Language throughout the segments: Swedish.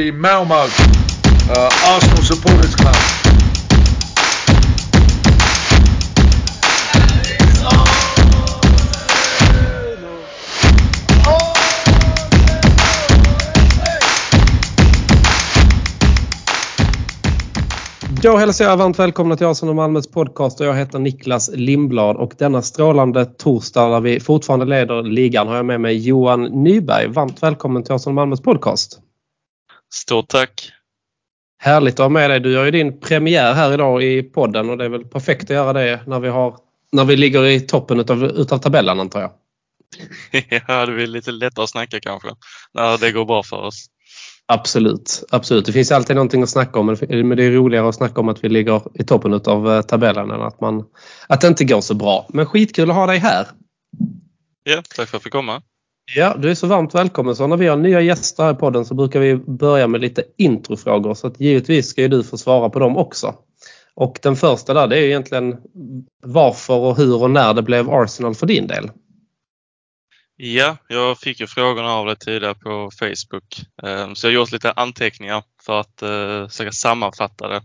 the Malmo uh, Arsenal Supporters Club. Då hälsar jag varmt välkomna till Arsenal Malmös podcast och jag heter Niklas Lindblad och denna strålande torsdag där vi fortfarande leder ligan har jag med mig Johan Nyberg. Varmt välkommen till Arsenal Malmös podcast. Stort tack! Härligt att ha med dig. Du gör ju din premiär här idag i podden och det är väl perfekt att göra det när vi, har, när vi ligger i toppen utav, utav tabellen antar jag. ja, det blir lite lättare att snacka kanske när det går bra för oss. Absolut, absolut. Det finns alltid någonting att snacka om men det är roligare att snacka om att vi ligger i toppen av eh, tabellen än att, man, att det inte går så bra. Men skitkul att ha dig här. Ja, tack för att jag fick komma. Ja, du är så varmt välkommen. Så när vi har nya gäster här i podden så brukar vi börja med lite introfrågor så att givetvis ska ju du få svara på dem också. Och den första där det är egentligen varför och hur och när det blev Arsenal för din del. Ja, jag fick ju frågorna av dig tidigare på Facebook. Ehm, så jag har gjort lite anteckningar för att eh, försöka sammanfatta det.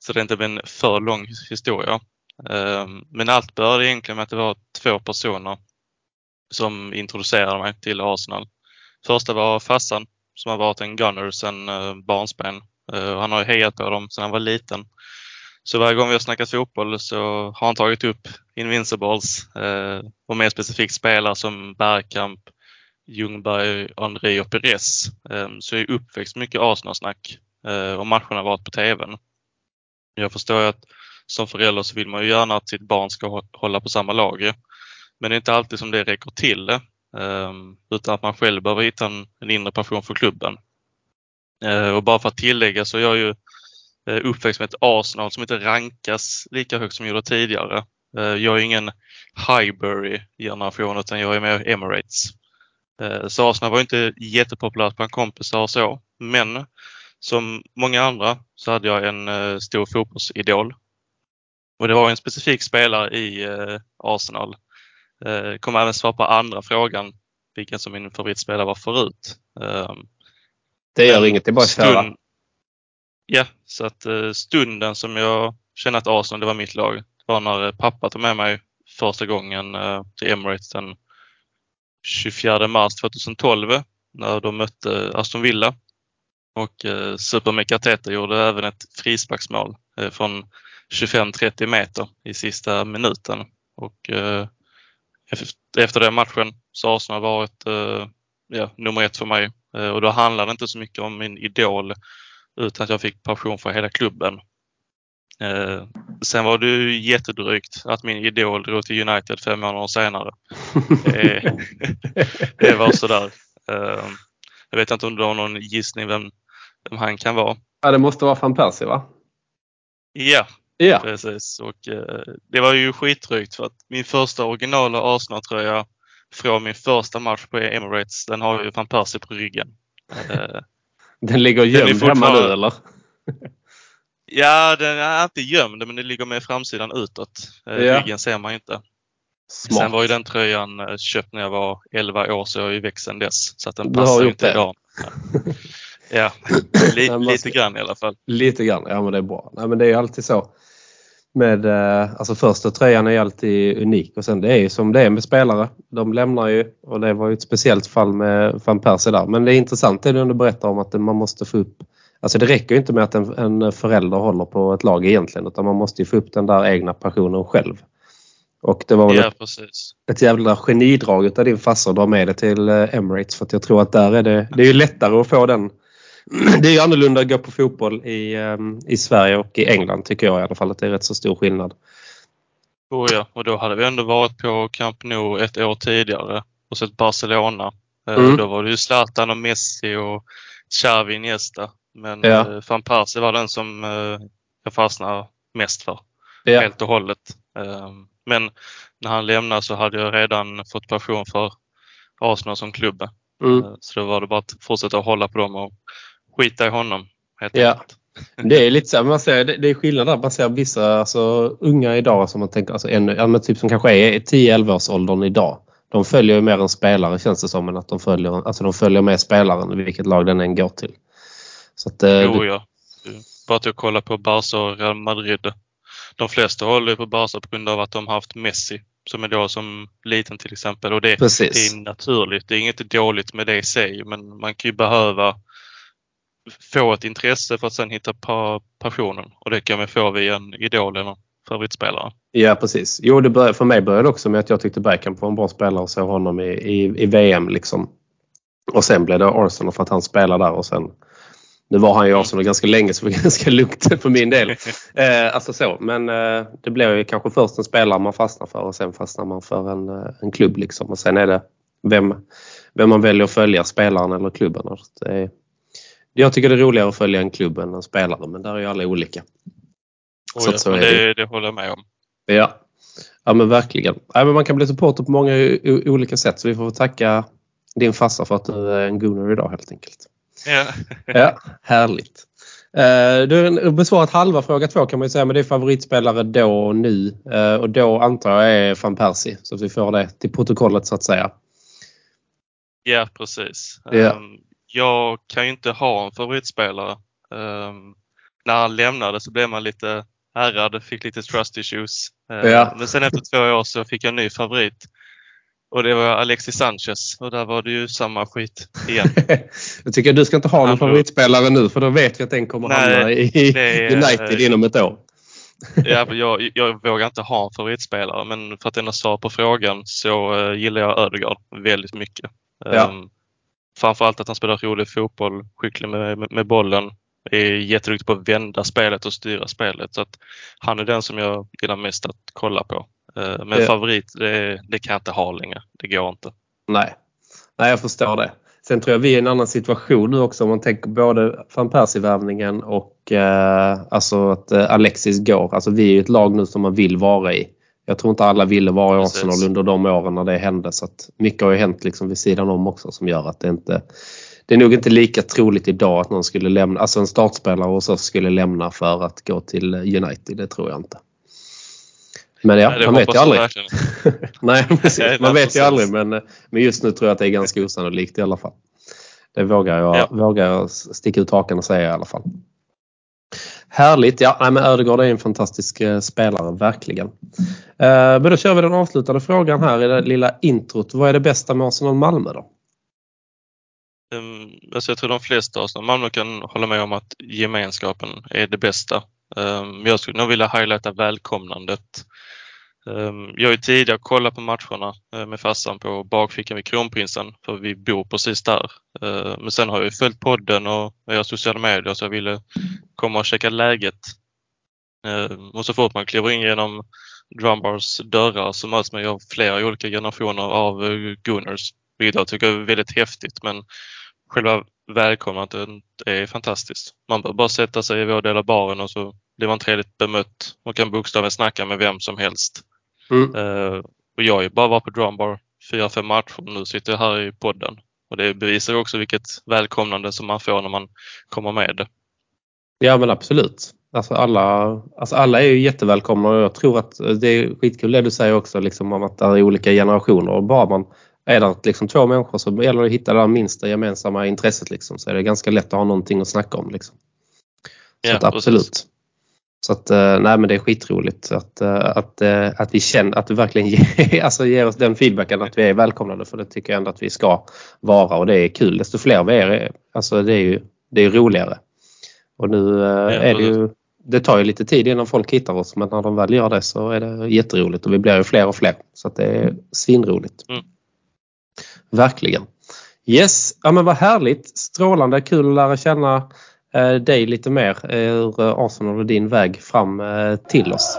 Så det inte blir en för lång historia. Ehm, men allt började egentligen med att det var två personer som introducerade mig till Arsenal. Första var Fassan som har varit en gunner sedan eh, barnsben. Eh, han har ju hejat på dem sedan han var liten. Så varje gång vi har snackat fotboll så har han tagit upp Invincibles eh, och mer specifikt spelare som Bergkamp, Ljungberg, André och Perez. Så jag är uppväxt mycket Arsenal-snack och matcherna har varit på TVn. Jag förstår att som förälder så vill man ju gärna att sitt barn ska hålla på samma lag. Men det är inte alltid som det räcker till eh, ehm, utan att man själv behöver hitta en, en inre passion för klubben. Eh, och bara för att tillägga så är jag ju eh, uppväxt med ett Arsenal som inte rankas lika högt som gjorde tidigare. Jag är ingen Highbury-generation utan jag är mer Emirates. Så Arsenal var inte jättepopulärt bland kompisar och så. Men som många andra så hade jag en stor fotbollsidol. Och det var en specifik spelare i Arsenal. Kommer även svara på andra frågan vilken som min favoritspelare var förut. Det gör inget, det är bara att köra. Ja, så att eh, stunden som jag kände att Arsenal det var mitt lag var när pappa tog med mig första gången eh, till Emirates den 24 mars 2012 när de mötte Aston Villa. Och eh, Supermek Arteta gjorde även ett frisparksmål från 25-30 meter i sista minuten. Och efter den matchen så har Arsenal varit ja, nummer ett för mig. Och då handlar det inte så mycket om min idol utan att jag fick passion för hela klubben. Eh, sen var det ju jättedrygt att min idol drog till United fem månader senare. Eh, det var sådär. Eh, jag vet inte om du har någon gissning vem, vem han kan vara? Ja, det måste vara van Persie va? Ja, ja. precis. Och, eh, det var ju skitdrygt för att min första originala Arsenal-tröja från min första match på Emirates, den har ju van Persie på ryggen. Eh, den ligger gömd hemma nu eller? Ja, den är inte gömd men den ligger med framsidan utåt. Eh, ja. Ryggen ser man inte. Smart. Sen var ju den tröjan eh, köpt när jag var 11 år så jag har ju växt sedan dess. Så att den passar ju inte idag. Ja, lite, lite grann i alla fall. Lite grann, ja men det är bra. Nej, men det är ju alltid så med, eh, alltså första tröjan är alltid unik och sen det är ju som det är med spelare. De lämnar ju och det var ju ett speciellt fall med van Persie där. Men det är intressant det du berättar om att man måste få upp Alltså det räcker inte med att en, en förälder håller på ett lag egentligen utan man måste ju få upp den där egna passionen själv. Och det var väl ja, ett, ett jävla genidrag utav din farsa att dra med det till eh, Emirates för att jag tror att där är det, det är ju lättare att få den det är ju annorlunda att gå på fotboll i, ehm, i Sverige och i England tycker jag i alla fall att det är rätt så stor skillnad. Oh ja, och då hade vi ändå varit på Camp Nou ett år tidigare och sett Barcelona. Eh, mm. Då var det ju Zlatan och Messi och Xavi Iniesta. Men ja. Eh, van Persie var den som eh, jag fastnade mest för. Ja. Helt och hållet. Ehm, men när han lämnade så hade jag redan fått passion för Arsenal som klubb. Mm. Så då var det bara att fortsätta hålla på dem och skita i honom. Helt ja. Det är lite så man ser, det är skillnad där. Man ser vissa alltså, unga idag som man tänker, alltså en, typ som kanske är 10-11 års åldern idag. De följer ju mer en spelare känns det som än att de följer, alltså de följer med spelaren vilket lag den än går till. Så att, eh, Jo, ja. Bara till att kolla på Barca och Real Madrid. De flesta håller ju på Barca på grund av att de har haft Messi som är då som liten till exempel. Och det, det är naturligt. Det är inget dåligt med det i sig, men man kan ju behöva få ett intresse för att sen hitta pa passionen. Och det kan man få via en idol eller favoritspelare. Ja, precis. Jo, det började, för mig började det också med att jag tyckte Bergkamp var en bra spelare och såg honom i, i, i VM. Liksom. Och sen blev det Arsenal för att han spelade där och sen nu var han i Arsenal ganska länge så det var ganska lugnt för min del. Eh, alltså så, men eh, det blir ju kanske först en spelare man fastnar för och sen fastnar man för en, eh, en klubb liksom. Och sen är det vem, vem man väljer att följa, spelaren eller klubben. Det är, jag tycker det är roligare att följa en klubb än en spelare men där är ju alla olika. Och Så ja, så är det, det håller jag med om. Ja, ja men verkligen. Ja, men man kan bli supporter på många olika sätt så vi får tacka din farsa för att du är en gunner idag helt enkelt. Ja. Ja, härligt. Eh, Du har besvarat halva fråga två kan man ju säga men det är favoritspelare då och nu. Eh, Och då antar jag är van Persie så att vi får det till protokollet så att säga. Ja, precis. Ja. Ehm, Jag kan ju inte ha en favoritspelare. Ehm, när han lämnade så blev man lite ärrad, fick lite trust issues. Ehm, Ja. Men sen efter två år så fick jag en ny favorit. Och det var Alexis Sanchez och där var det ju samma skit igen. jag tycker du ska inte ha någon favoritspelare nu för då vet vi att den kommer Nej, hamna i det United inom ett år. Ja, jag, jag vågar inte ha en favoritspelare men för att ändå svara på frågan så uh, gillar jag Ödegaard väldigt mycket. Ja. Um, framförallt att han spelar rolig fotboll, skicklig med, med, med bollen, är jätteduktig på att vända spelet och styra spelet. Så att han är den som jag gillar mest att kolla på. Uh, men Ja. favorit, det, det kan jag inte ha längre. Det går inte. Nej. Nej, jag förstår det. Sen tror jag vi är i en annan situation nu också om man tänker både van Persie-värvningen och eh, alltså att eh, Alexis går. Alltså vi är ju ett lag nu som man vill vara i. Jag tror inte alla ville vara i Precis. Arsenal under de åren när det hände så att mycket har ju hänt liksom vid sidan om också som gör att det inte det är nog inte lika troligt idag att någon skulle lämna, alltså en startspelare hos oss skulle lämna för att gå till United. Det tror jag inte. Men ja, Nej, man vet ju jag aldrig. Nej, precis. Man vet ju aldrig men, men just nu tror jag att det är ganska osannolikt i alla fall. Det vågar jag, Ja. vågar jag sticka ut hakan och säga i alla fall. Härligt! Ja, nej, men Ödegård är en fantastisk eh, spelare, verkligen. Eh, men då kör vi den avslutande frågan här i det lilla introt. Vad är det bästa med Arsenal Malmö då? Ehm, alltså jag tror de flesta av Malmö kan hålla med om att gemenskapen är det bästa. Ehm, jag skulle nog vilja highlighta välkomnandet. Ehm, jag har ju tidigare kollat på matcherna eh, med farsan på bakfickan vid Kronprinsen för vi bor precis där. Men sen har jag följt podden och jag har sociala medier så jag ville komma och checka läget. Um, och så fort man kliver in genom Drumbars dörrar så möts man av flera olika generationer av uh, Gunners. Vilket jag tycker är väldigt häftigt men själva välkomnandet är fantastiskt. Man behöver bara sätta sig i vår del av baren och så blir man trevligt bemött och kan bokstavligen snacka med vem som helst. Mm. Eh, och jag har ju bara varit på Drumbar fyra, fem matcher. Nu sitter jag här i podden. Och det bevisar också vilket välkomnande som man får när man kommer med. Ja men absolut. Alltså alla, alltså alla är ju jättevälkomna och jag tror att det är skitkul det du säger också liksom om att det är olika generationer och bara man är där liksom två människor så gäller det att hitta det minsta gemensamma intresset liksom så är det ganska lätt att ha någonting att snacka om. Liksom. Så Ja, att absolut. precis. Så att eh, nej men det är skitroligt att, eh, att, eh, att vi känner att du verkligen ger, alltså ger oss den feedbacken att vi är välkomnade för det tycker jag ändå att vi ska vara och det är kul. Desto fler vi är, alltså det är ju det är roligare. Och nu eh, är det ju det tar ju lite tid innan folk hittar oss men när de väl gör det så är det jätteroligt och vi blir ju fler och fler. Så det är svinroligt. Mm. Verkligen. Yes, ja men vad härligt. Strålande kul att lära känna eh, dig lite mer eh, ur Arsenal och din väg fram till oss.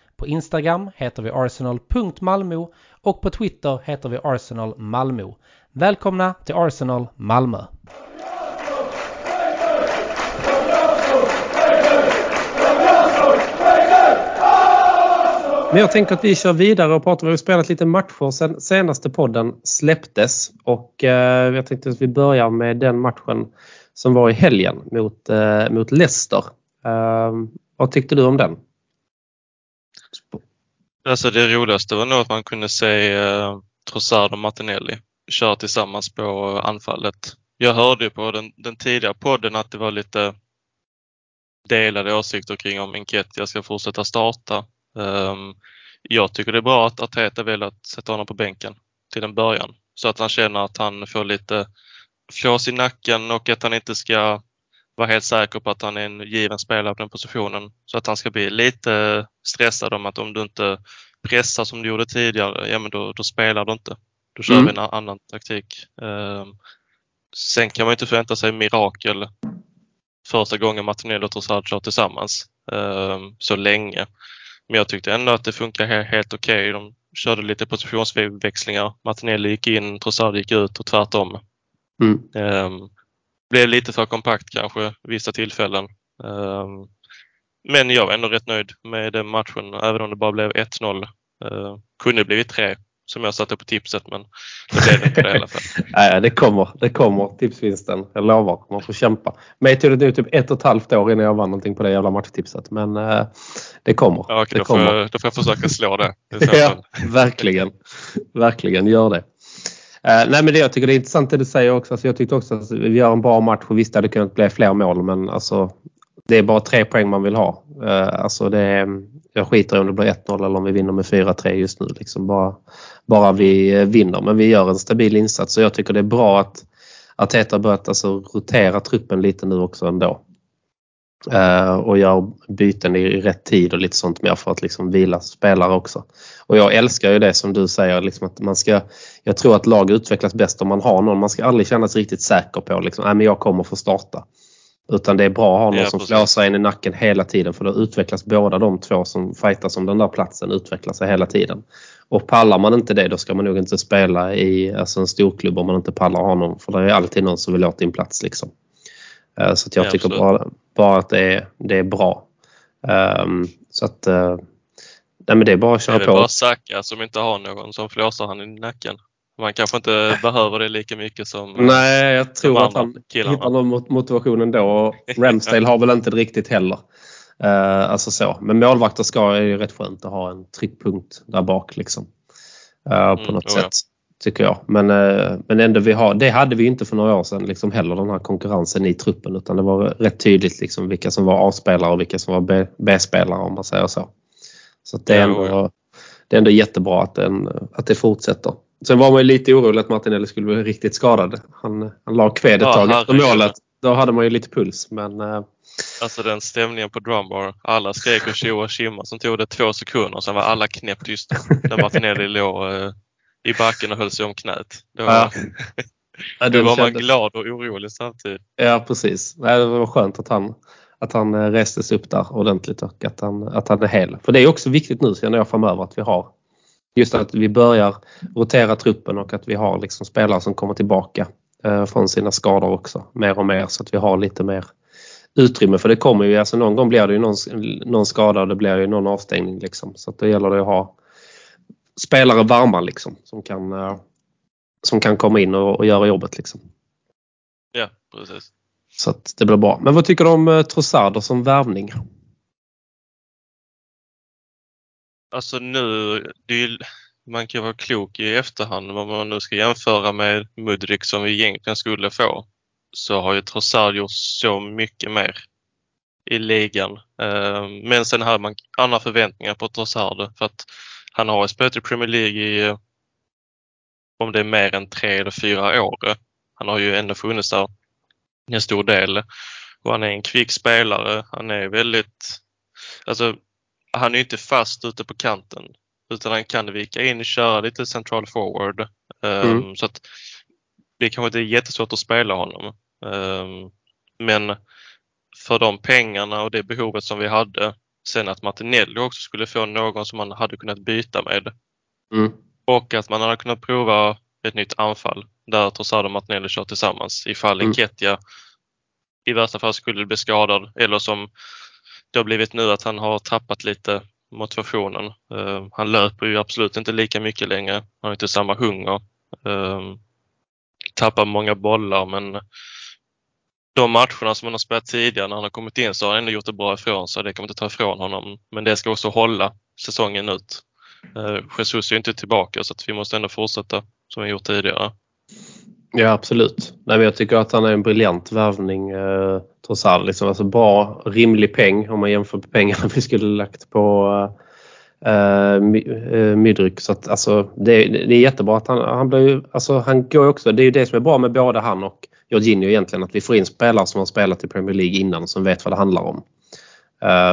På Instagram heter vi arsenal.malmo och på Twitter heter vi Arsenal Malmö. Välkomna till Arsenal Malmö! Men jag tänker att vi kör vidare och pratar. Vi har spelat lite matcher sen senaste podden släpptes och eh, jag tänkte att vi börjar med den matchen som var i helgen mot, eh, mot Leicester. Eh, vad tyckte du om den? Alltså det roligaste var nog att man kunde se eh, Trossard och Martinelli köra tillsammans på anfallet. Jag hörde på den, den tidigare podden att det var lite delade åsikter kring om Enketia ska fortsätta starta. Um, jag tycker det är bra att Arteta väljer att sätta honom på bänken till en början så att han känner att han får lite flås i nacken och att han inte ska vara helt säker på att han är en given spelare på den positionen. Så att han ska bli lite stressad om att om du inte pressar som du gjorde tidigare, ja men då, då spelar du inte. Då kör mm. vi en annan taktik. Um, sen kan man inte förvänta sig mirakel första gången Martinelli och Trossard kör tillsammans um, så länge. Men jag tyckte ändå att det funkar helt okej. Okay. De körde lite positionsväxlingar. Martinelli gick in, Trossard gick ut och tvärtom. Mm. Um, blev lite för kompakt kanske vissa tillfällen. Um, men jag var ändå rätt nöjd med den matchen även om det bara blev 1-0. Uh, kunde blivit 3 som jag satte på tipset men det blev inte det i alla fall. Nej, det kommer, det kommer tipsvinsten. Jag lovar, man får kämpa. Mig tog det typ ett och ett halvt år innan jag vann någonting på det jävla matchtipset men uh, det kommer. Ja, okay, det då, kommer. Får jag, då får jag försöka slå det. ja, verkligen. Verkligen, gör det. Uh, nej men det jag tycker det är intressant det du säger också. Alltså, jag tyckte också att vi gör en bra match och visst det hade kunnat bli fler mål men alltså det är bara tre poäng man vill ha. Uh, alltså det är, jag skiter i om det blir 1-0 eller om vi vinner med 4-3 just nu. Liksom bara, bara vi eh, vinner. Men vi gör en stabil insats och jag tycker det är bra att Arteta börjat alltså rotera truppen lite nu också ändå. Uh, och gör byten i rätt tid och lite sånt mer för att liksom vila spelare också. Och jag älskar ju det som du säger, liksom att man ska, jag tror att lag utvecklas bäst om man har någon. Man ska aldrig känna sig riktigt säker på liksom, nej men jag kommer få starta. Utan det är bra att ha någon ja, som flåsar in i nacken hela tiden för då utvecklas båda de två som fightas om den där platsen utvecklar sig hela tiden. Och pallar man inte det då ska man nog inte spela i alltså en storklubb om man inte pallar honom för det är alltid någon som vill åt din plats. Liksom. Eh, så jag tycker bara, bara, att det är, det är bra. Um, så att uh, nej men det är bara att köra på. Det är bara Saka som inte har någon som flåsar han i nacken. Man kanske inte behöver det lika mycket som Nej, jag tror att han killarna. hittar någon motivation då. Ramsdale har väl inte det riktigt heller. Uh, alltså så. Men målvakter ska är ju rätt skönt att ha en tryckpunkt där bak liksom. Uh, på mm, något sätt. Ja. Tycker jag. Men, uh, men ändå vi har, det hade vi inte för några år sedan liksom heller den här konkurrensen i truppen utan det var rätt tydligt liksom vilka som var A-spelare och vilka som var B-spelare om man säger så. Så det är, ändå, det är ändå jättebra att, den, att det fortsätter. Sen var man ju lite orolig att Martinelli skulle bli riktigt skadad. Han, han la kved ett ja, tag efter målet. Då hade man ju lite puls men... Uh... Alltså den stämningen på Drumbar. Alla skrek och tjoade och. Sen tog det två sekunder sen var alla knäpptysta. När Martinelli låg uh, i backen och höll sig om knät. Då, ja. då var man glad och orolig samtidigt. Ja precis. Det var skönt att han, att han eh, restes upp där ordentligt och att han, att han är hel. För det är också viktigt nu känner jag framöver att vi har just att vi börjar rotera truppen och att vi har liksom spelare som kommer tillbaka eh, från sina skador också mer och mer så att vi har lite mer utrymme för det kommer ju, alltså någon gång blir det ju någon, någon skada och det blir ju någon avstängning liksom. Så att då gäller det att ha spelare varma liksom som kan, eh, som kan komma in och, och göra jobbet liksom. Ja, precis. Så att det blir bra. Men vad tycker du om eh, Trossarder som värvning? Alltså nu, ju, man kan vara klok i efterhand om man nu ska jämföra med Mudrik som vi egentligen skulle få. Så har ju Trossard gjort så mycket mer i ligan. Ehm, men sen hade man andra förväntningar på Trossard för att han har spelat i Premier League i om det är mer än tre eller fyra år. Han har ju ändå funnits där en stor del och han är en kvick spelare. Han är väldigt, alltså han är inte fast ute på kanten utan han kan vika in och köra lite central forward. Um, mm. Så att det kanske inte är jättesvårt att spela honom. Um, men för de pengarna och det behovet som vi hade sen att Martinelli också skulle få någon som man hade kunnat byta med. Mm. Och att man hade kunnat prova ett nytt anfall där Trossard och Martinelli kör tillsammans ifall Mm. Nketiah i värsta fall skulle bli skadad eller som det har blivit nu att han har tappat lite motivationen. Eh, han löper ju absolut inte lika mycket längre. Han har inte samma hunger. Eh, tappar många bollar men de matcherna som han har spelat tidigare när han har kommit in så har han ändå gjort det bra ifrån sig. Det kan man inte ta ifrån honom. Men det ska också hålla säsongen ut. Eh, Jesus är ju inte tillbaka så att vi måste ändå fortsätta som vi gjort tidigare. Ja absolut. Nej, men jag tycker att han är en briljant värvning eh, trots allt. Liksom, alltså bra, rimlig peng om man jämför med pengarna vi skulle lagt på eh, eh, Mydryk. Så att, alltså, det, det är jättebra att han, han blir alltså, han går också, det är ju det som är bra med både han och Jorginho egentligen att vi får in spelare som har spelat i Premier League innan som vet vad det handlar om.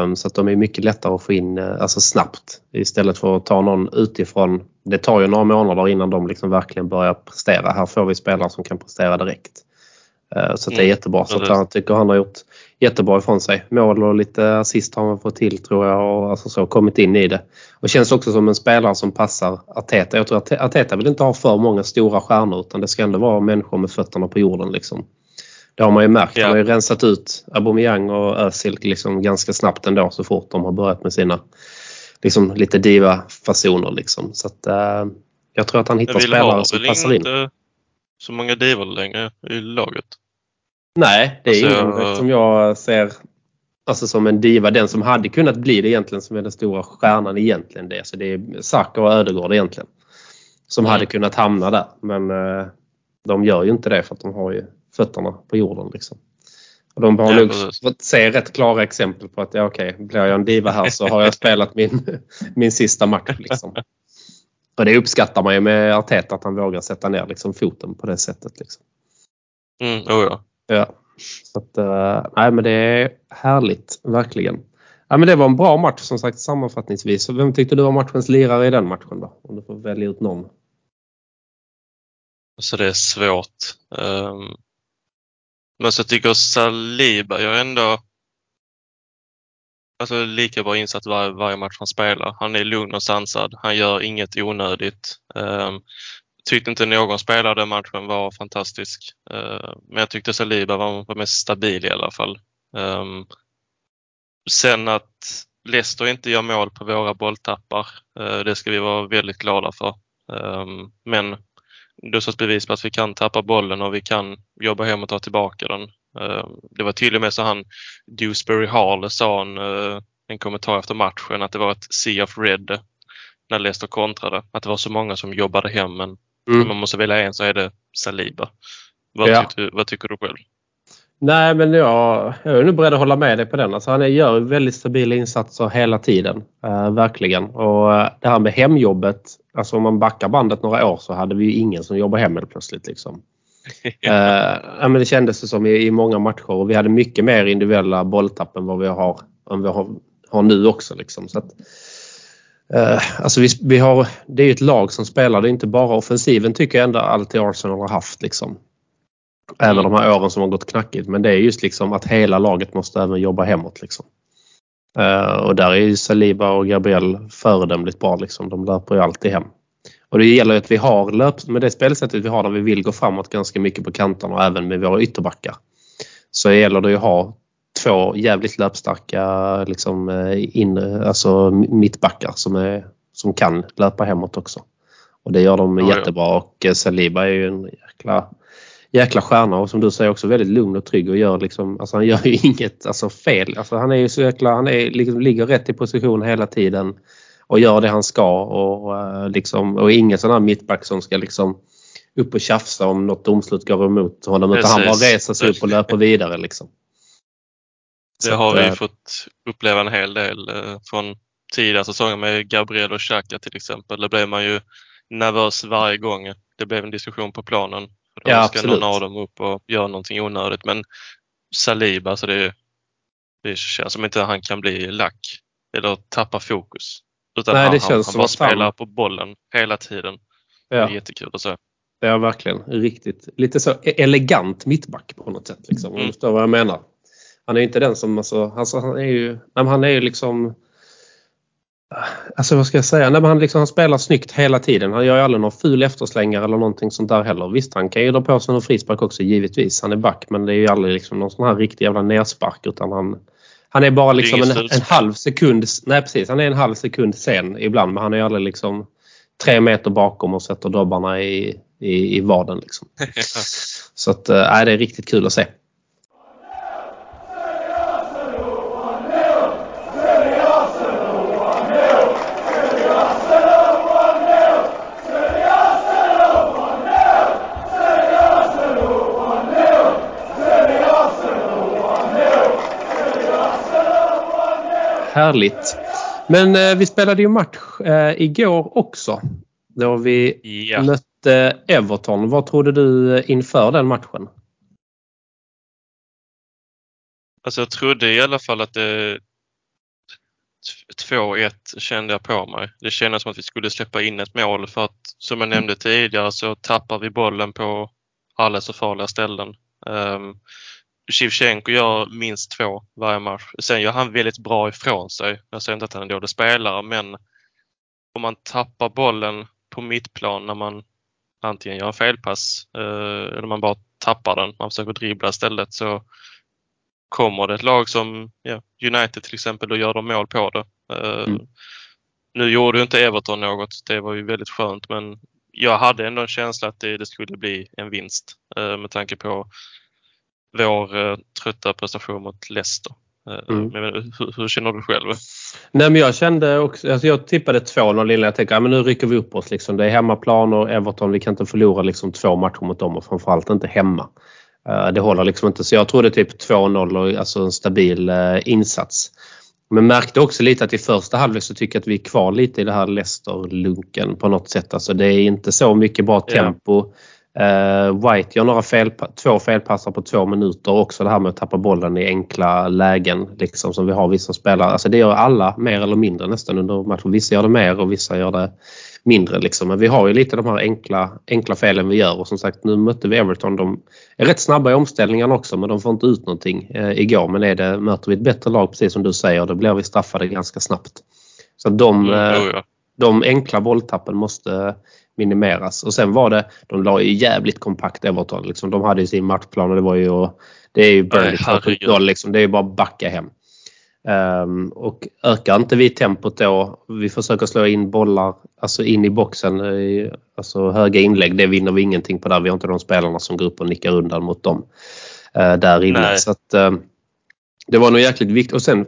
Um, så att de är mycket lättare att få in uh, alltså snabbt istället för att ta någon utifrån. Det tar ju några månader innan de liksom verkligen börjar prestera. Här får vi spelare som kan prestera direkt. Uh, så det är Mm, jättebra. Så att han tycker han har gjort jättebra ifrån sig. Mål och lite assist har han fått till tror jag och alltså så kommit in i det. Och känns också som en spelare som passar Arteta. Jag tror att Arteta vill inte ha för många stora stjärnor utan det ska ändå vara människor med fötterna på jorden liksom. Det har man ju märkt. Ja. Han har ju rensat ut Aubameyang och Özil liksom ganska snabbt ändå så fort de har börjat med sina liksom, lite diva-fasoner. Liksom. Så att, eh, jag tror att han hittar spelare som passar in. inte så många divor längre i laget. Nej, det är Alltså, ingen som jag ser alltså, som en diva. Den som hade kunnat bli det egentligen som är den stora stjärnan egentligen. Det, så det är Saka och Ödegård egentligen. Som Mm. hade kunnat hamna där. Men eh, de gör ju inte det för att de har ju fötterna på jorden. Liksom. Och de har Ja, nog fått se rätt klara exempel på att ja, okej, blir jag en diva här så har jag spelat min, min sista match. Liksom. Och det uppskattar man ju med Arteta att han vågar sätta ner liksom, foten på det sättet. Liksom. Mm, oh ja. Ja. Så att, eh, nej men det är härligt, verkligen. Ja, men det var en bra match som sagt sammanfattningsvis. Så vem tyckte du var matchens lirare i den matchen då? Om du får välja ut någon. Så det är svårt. Um, men så tycker jag Saliba gör ändå alltså, lika bra insatt var, varje match han spelar. Han är lugn och sansad. Han gör inget onödigt. Um, tyckte inte någon spelare den matchen var fantastisk. Eh, men jag tyckte Saliba var, var mest stabil i alla fall. Ehm, sen att Leicester inte gör mål på våra bolltappar, eh, det ska vi vara väldigt glada för. Ehm, men det är ett bevis på att vi kan tappa bollen och vi kan jobba hem och ta tillbaka den. Ehm, det var till och med så han Dewsbury Hall sa en, eh, en kommentar efter matchen att det var ett sea of red när Leicester kontrade. Att det var så många som jobbade hem men Mm. om man måste välja en så är det Saliba. Vad, Ja. tycker, du- vad tycker du själv? Nej men jag, jag är nog beredd att hålla med dig på den. Alltså, han gör väldigt stabila insatser hela tiden. Eh, verkligen. Och eh, det här med hemjobbet. Alltså om man backar bandet några år så hade vi ju ingen som jobbade hem helt plötsligt. Liksom. Eh, ja, men det kändes det som i, i många matcher och vi hade mycket mer individuella bolltapp än vad vi har, än vi har, har nu också. Liksom. Så att, eh, alltså vi, vi har, det är ju ett lag som spelar, det är inte bara offensiven tycker jag ändå alltid Arsenal har haft. Liksom. Även Mm. de här åren som har gått knackigt. Men det är just liksom att hela laget måste även jobba hemåt. Liksom. Eh, och där är ju Saliba och Gabriel föredömligt bra. Liksom. De löper ju alltid hem. Och det gäller att vi har löp med det spelsättet vi har där vi vill gå framåt ganska mycket på kanterna och även med våra ytterbackar. Så gäller det ju att ha två jävligt löpstarka liksom, eh, inre, alltså mittbackar som, är, som kan löpa hemåt också. Och det gör de Ja, ja. jättebra och eh, Saliba är ju en jäkla, jäkla stjärna och som du säger också väldigt lugn och trygg och gör liksom, alltså han gör ju inget alltså, fel. Alltså han är ju så jäkla, han är, liksom, ligger rätt i position hela tiden och gör det han ska och, eh, liksom, och ingen sån här mittback som ska liksom upp och tjafsa om något domslut går emot honom utan han bara reser sig upp och löper vidare liksom. Det har vi eh, fått uppleva en hel del eh, från tidigare säsonger med Gabriel och Xhaka till exempel. Där blev man ju nervös varje gång det blev en diskussion på planen. För då Ja, ska absolut. någon av dem upp och göra någonting onödigt. Men Saliba, så det, det känns som inte han kan bli lack eller tappa fokus. Utan Nej, han, det han, känns han som bara att han- spelar på bollen hela tiden. Det är Ja, jättekul att se. är verkligen riktigt. Lite så e- elegant mittback på något sätt. Liksom, om Mm. du förstår vad jag menar. Han är inte den som, alltså, alltså han är ju, nej, men han är ju liksom Alltså vad ska jag säga? Nej, men han, liksom, han spelar snyggt hela tiden. Han gör ju aldrig någon ful efterslängare eller någonting sånt där heller. Visst, han kan ju dra på sig någon frispark också givetvis. Han är back men det är ju aldrig liksom någon sån här riktig jävla nerspark utan han, han är bara liksom en, en, halv sekund, nej precis, han är en halv sekund sen ibland men han är aldrig liksom tre meter bakom och sätter dobbarna i, i, i vaden. Liksom. Så att, äh, det är riktigt kul att se. Härligt. Men eh, vi spelade ju match eh, igår också. Då vi ja. mötte Everton. Vad trodde du inför den matchen? Alltså jag trodde i alla fall att det 2-1 kände jag på mig. Det kändes som att vi skulle släppa in ett mål för att som jag nämnde tidigare så tappar vi bollen på alla så farliga ställen. Um, Shevchenko gör minst två varje match. Sen gör han väldigt bra ifrån sig. Jag säger inte att han är en dålig spelare men om man tappar bollen på mittplan när man antingen gör en felpass eh, eller man bara tappar den, man försöker dribbla istället så kommer det ett lag som ja, United till exempel och gör de mål på det. Eh, mm. Nu gjorde ju inte Everton något, det var ju väldigt skönt men jag hade ändå en känsla att det, det skulle bli en vinst eh, med tanke på vår eh, trötta prestation mot Leicester. Eh, mm. Men, hur, hur, känner du själv? Nej, men jag kände också, alltså jag tippade 2-0 innan jag tänkte att nu rycker vi upp oss. Liksom. Det är hemmaplan och Everton, vi kan inte förlora liksom, två matcher mot dem och framförallt inte hemma. Uh, det håller liksom inte. Så jag trodde typ 2-0 och alltså en stabil insats. Men märkte också lite att i första halvlek så tycker jag att vi är kvar lite i det här Leicester-lunken på något sätt. Alltså det är inte så mycket bra tempo. Ja. Uh, White gör några fel, två felpassar på två minuter också det här med att tappa bollen i enkla lägen liksom som vi har vissa spelare. Alltså det gör alla mer eller mindre nästan under matchen. Vissa gör det mer och vissa gör det mindre liksom. Men vi har ju lite de här enkla, enkla felen vi gör och som sagt nu mötte vi Everton. De är rätt snabba i omställningarna också men de får inte ut någonting uh, igår. Men är det, möter vi ett bättre lag precis som du säger då blir vi straffade ganska snabbt. Så de, uh, de enkla bolltappen måste minimeras. Och sen var det, de la ju jävligt kompakt Everton. Liksom. De hade ju sin matchplan och det var ju, det är ju Burnley liksom. Det är ju bara att backa hem. Um, och ökar inte vi tempot då, vi försöker slå in bollar alltså in i boxen, i, alltså höga inlägg, det vinner vi ingenting på där. Vi har inte de spelarna som går upp och nickar undan mot dem uh, där inne. Så att, uh, det var nog jäkligt viktigt. Och sen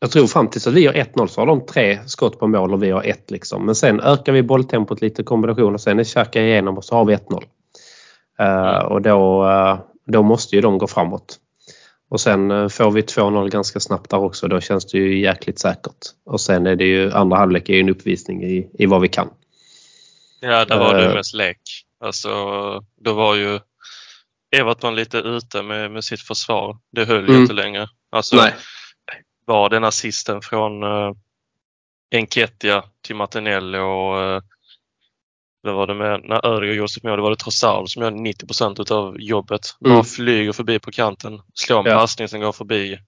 jag tror fram tills att vi har 1-0 så har de tre skott på mål och vi har ett liksom. Men sen ökar vi bolltempot lite kombination och sen är Xhaka igenom och så har vi 1-0. Uh, eh, och då, uh, då måste ju de gå framåt. Och sen uh, får vi 2-0 ganska snabbt där också. Då känns det ju jäkligt säkert. Och sen är det ju andra halvlek är ju en uppvisning i, i vad vi kan. Ja, där var det mest lek. Alltså, då var ju Everton lite ute med, med sitt försvar. Det höll ju mm. inte längre. Alltså, Nej var den assisten från uh, Enketia till Martinelli och uh, vad var det med, när Örjan gjorde sitt mål, det var det Trossard som gör 90 procent av jobbet. Mm. Bara flyger förbi på kanten, slår en ja. passning som går förbi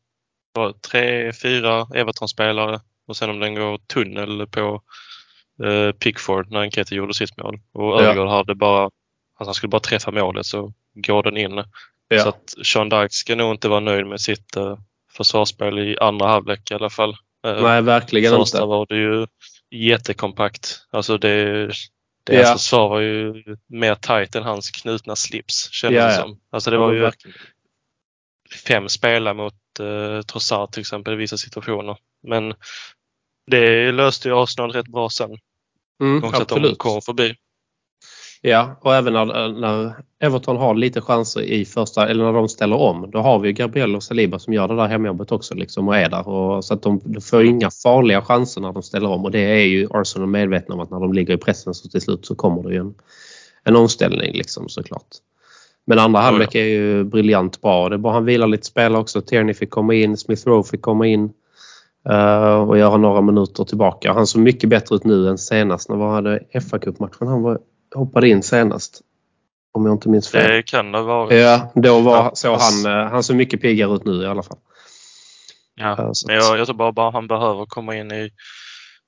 var tre, fyra Everton-spelare och sen om den går tunnel på uh, Pickford när Enketia gjorde sitt mål. Och Örjan ja. hade bara, alltså han skulle bara träffa målet så går den in. Ja. Så att Sean Dyke ska nog inte vara nöjd med sitt uh, försvarsspel i andra halvlek i alla fall. Eh, Nej, verkligen Första inte. var det ju jättekompakt. Alltså det, det ja. försvar var ju mer tight än hans knutna slips kändes ja, det som. Alltså det var ju verkligen. fem spelare mot eh, Trossard till exempel i vissa situationer. Men det löste ju Arsenal rätt bra sen. Mm, också absolut. att de kom förbi. Ja, och även när, när, Everton har lite chanser i första, eller när de ställer om, då har vi Gabriel och Saliba som gör det där hemjobbet också liksom och är där. Och, så att de, de får inga farliga chanser när de ställer om och det är ju Arsenal medvetna om att när de ligger i pressen så till slut så kommer det ju en, en omställning liksom såklart. Men andra oh, halvlek är ju briljant bra. Det är bara han vilar lite spelare också. Tierney fick komma in, Smith Rowe fick komma in uh, och göra några minuter tillbaka. Han såg mycket bättre ut nu än senast. När var det fa Cup-matchen? Han var hoppade in senast. Om jag inte minns fel. Det kan det vara. Ja, då var, ja, så han, eh, han såg mycket piggare ut nu i alla fall. Ja, men jag, jag tror bara, bara han behöver komma in i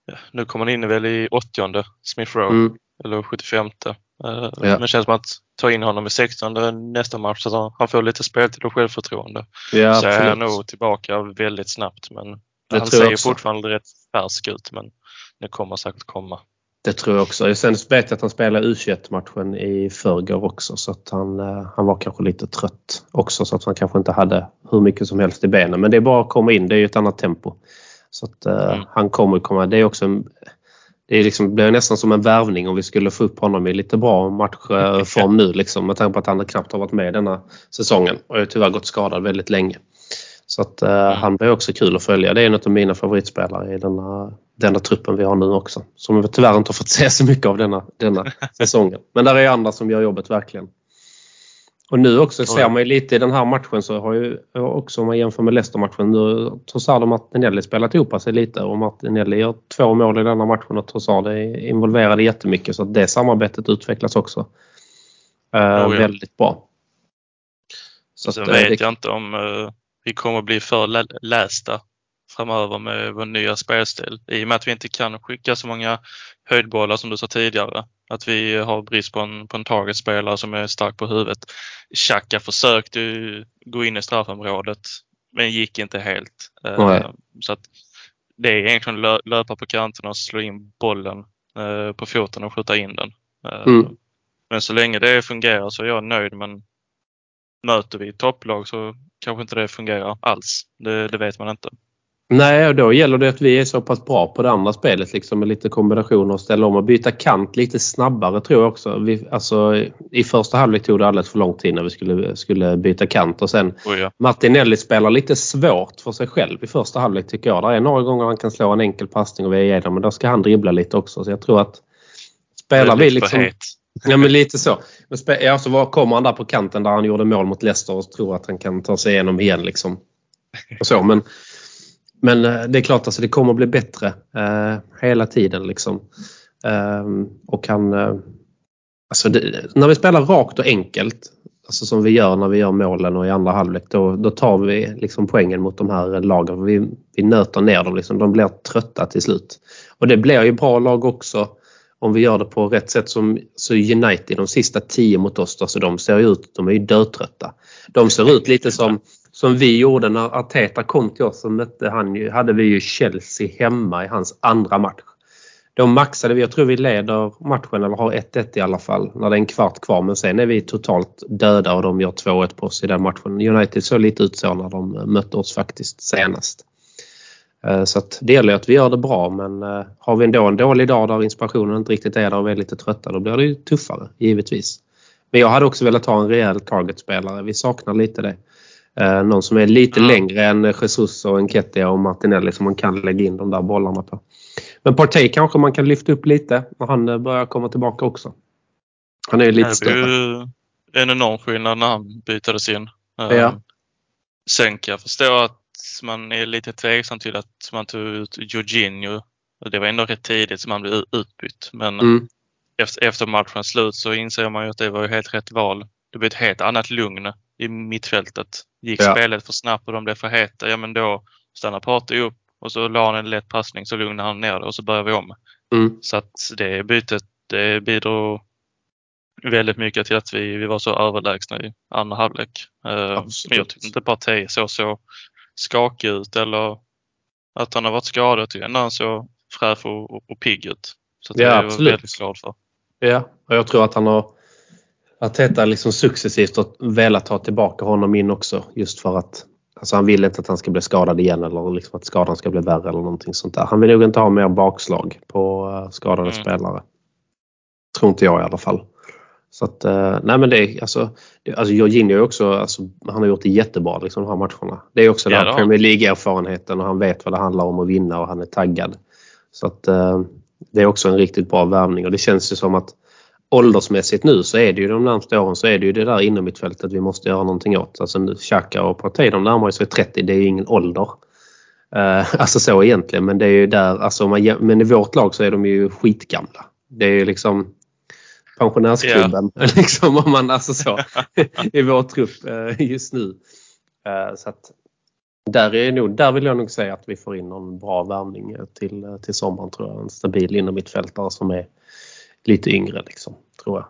ja, nu kommer han in väl i 80 Smith Rowe, Mm. eller 75. Eh, Ja. Men det känns som att ta in honom i 16 nästa match så han får lite speltid och självförtroende. Ja, så är han nog tillbaka väldigt snabbt. Men Det han ser fortfarande rätt färsk ut men det kommer säkert komma. Det tror jag också. Sen vet jag att han spelade U21-matchen i förrgår också så att han, eh, han var kanske lite trött också så att han kanske inte hade hur mycket som helst i benen. Men det är bara att komma in, det är ju ett annat tempo. Så att eh, Mm. han kommer komma. Det är också en, det är liksom, blir nästan som en värvning om vi skulle få upp honom i lite bra matchform nu liksom med tanke på att han knappt har varit med denna säsongen och har tyvärr gått skadad väldigt länge. Så att eh, han blir också kul att följa. Det är en av mina favoritspelare i denna, denna truppen vi har nu också. Som vi tyvärr inte har fått se så mycket av denna, denna säsongen. Men där är andra som gör jobbet verkligen. Och nu också ser man ju lite i den här matchen så har ju också om man jämför med Leicester-matchen nu Trossard och Martinelli spelat ihop sig lite och Martinelli gör två mål i denna matchen och Trossard är involverad jättemycket så att det samarbetet utvecklas också eh, ja. väldigt bra. Så Sen att, eh, vet det- jag inte om eh, vi kommer bli för lä- lästa framöver med vår nya spelstil. I och med att vi inte kan skicka så många höjdbollar som du sa tidigare. Att vi har brist på en, på en targetspelare som är stark på huvudet. Xhaka försökte gå in i straffområdet men gick inte helt. Eh, Nej. Så att det är egentligen lö, löpa på kanten och slå in bollen eh, på foten och skjuta in den. Eh, Mm. Men så länge det fungerar så är jag nöjd. Men möter vi topplag så kanske inte det fungerar alls. Det, det vet man inte. Nej, och då gäller det att vi är så pass bra på det andra spelet liksom med lite kombinationer och ställa om och byta kant lite snabbare tror jag också. Vi, alltså, I första halvlek tog det alldeles för lång tid när vi skulle, skulle byta kant och sen Oh ja. Martinelli spelar lite svårt för sig själv i första halvlek tycker jag. Det är några gånger han kan slå en enkel passning och vi är igenom men då ska han dribbla lite också så jag tror att spelar vi liksom... het. Ja men lite så. Men spe, ja, så var kommer han där på kanten där han gjorde mål mot Leicester och tror att han kan ta sig igenom igen liksom. Och så, men, men eh, det är klart alltså det kommer att bli bättre eh, hela tiden liksom. Eh, och han... Eh, alltså det, när vi spelar rakt och enkelt Alltså som vi gör när vi gör målen och i andra halvlek då, då tar vi liksom poängen mot de här lagen. Vi, vi nöter ner dem. Liksom. De blir trötta till slut. Och det blir ju bra lag också om vi gör det på rätt sätt som så United de sista tio mot oss då, så de ser ju ut, de är ju dötrötta. De ser ut lite som, som vi gjorde när Arteta kom till oss så mötte han ju, hade vi ju Chelsea hemma i hans andra match. Då maxade vi, jag tror vi leder matchen eller har 1-1 i alla fall när det är en kvart kvar men sen är vi totalt döda och de gör 2-1 på oss i den matchen. United såg lite ut så när de mötte oss faktiskt senast. Eh, Så att det gäller att vi gör det bra men eh, har vi ändå en dålig dag där inspirationen inte riktigt är där och vi är lite trötta då blir det ju tuffare givetvis. Men jag hade också velat ha en rejäl targetspelare. Vi saknar lite det. Eh, Någon som är lite Ja. längre än Jesus och Enketia och Martinelli som man kan lägga in de där bollarna på. Men Partey kanske man kan lyfta upp lite när han börjar komma tillbaka också. Han är ju lite Det större. är ju en enorm skillnad när han bytades in. Ja. Jag förstå att man är lite tveksam till att man tog ut Jorginho. Det var ändå rätt tidigt som han blev ut- utbytt. Men Mm. efter, efter matchens slut så inser man ju att det var ju helt rätt val. Det blev ett helt annat lugn i mittfältet. Gick Ja. spelet för snabbt och de blev för heta, ja men då stannar Partey upp och så la han en lätt passning så lugnade han ner det och så började vi om. Mm. Så att det bytet det bidrog väldigt mycket till att vi, vi var så överlägsna i andra halvlek. Eh, Absolut. Men jag tyckte inte Partey såg så skakig ut eller att han har varit skadad. Jag tycker ändå han såg fräsch och, och, och pigg ut. Så att Ja, det är jag absolut. väldigt glad för. Ja, och jag tror att han har Arteta liksom successivt har velat ta tillbaka honom in också just för att alltså han vill inte att han ska bli skadad igen eller liksom att skadan ska bli värre eller någonting sånt där. Han vill nog inte ha mer bakslag på eh, skadade Mm. spelare. Tror inte jag i alla fall. Så att, eh, nej men det är alltså, alltså Jorginho är också, alltså, han har gjort det jättebra liksom de här matcherna. Det är också Ja, den här Premier League-erfarenheten och han vet vad det handlar om att vinna och han är taggad. Så att eh, det är också en riktigt bra värvning och det känns ju som att åldersmässigt nu så är det ju de närmaste åren så är det ju det där inom mittfältet vi måste göra någonting åt. Alltså nu, Xhaka och Partey de närmar sig 30, det är ju ingen ålder. Eh, alltså så egentligen men det är ju där, alltså man, men i vårt lag så är de ju skitgamla. Det är ju liksom pensionärsklubben liksom om man alltså så i vår trupp eh, just nu. Eh, så att Där, är nog, där vill jag nog säga att vi får in någon bra värvning till, till sommaren tror jag. En stabil inom mittfältare som är lite yngre liksom, tror jag.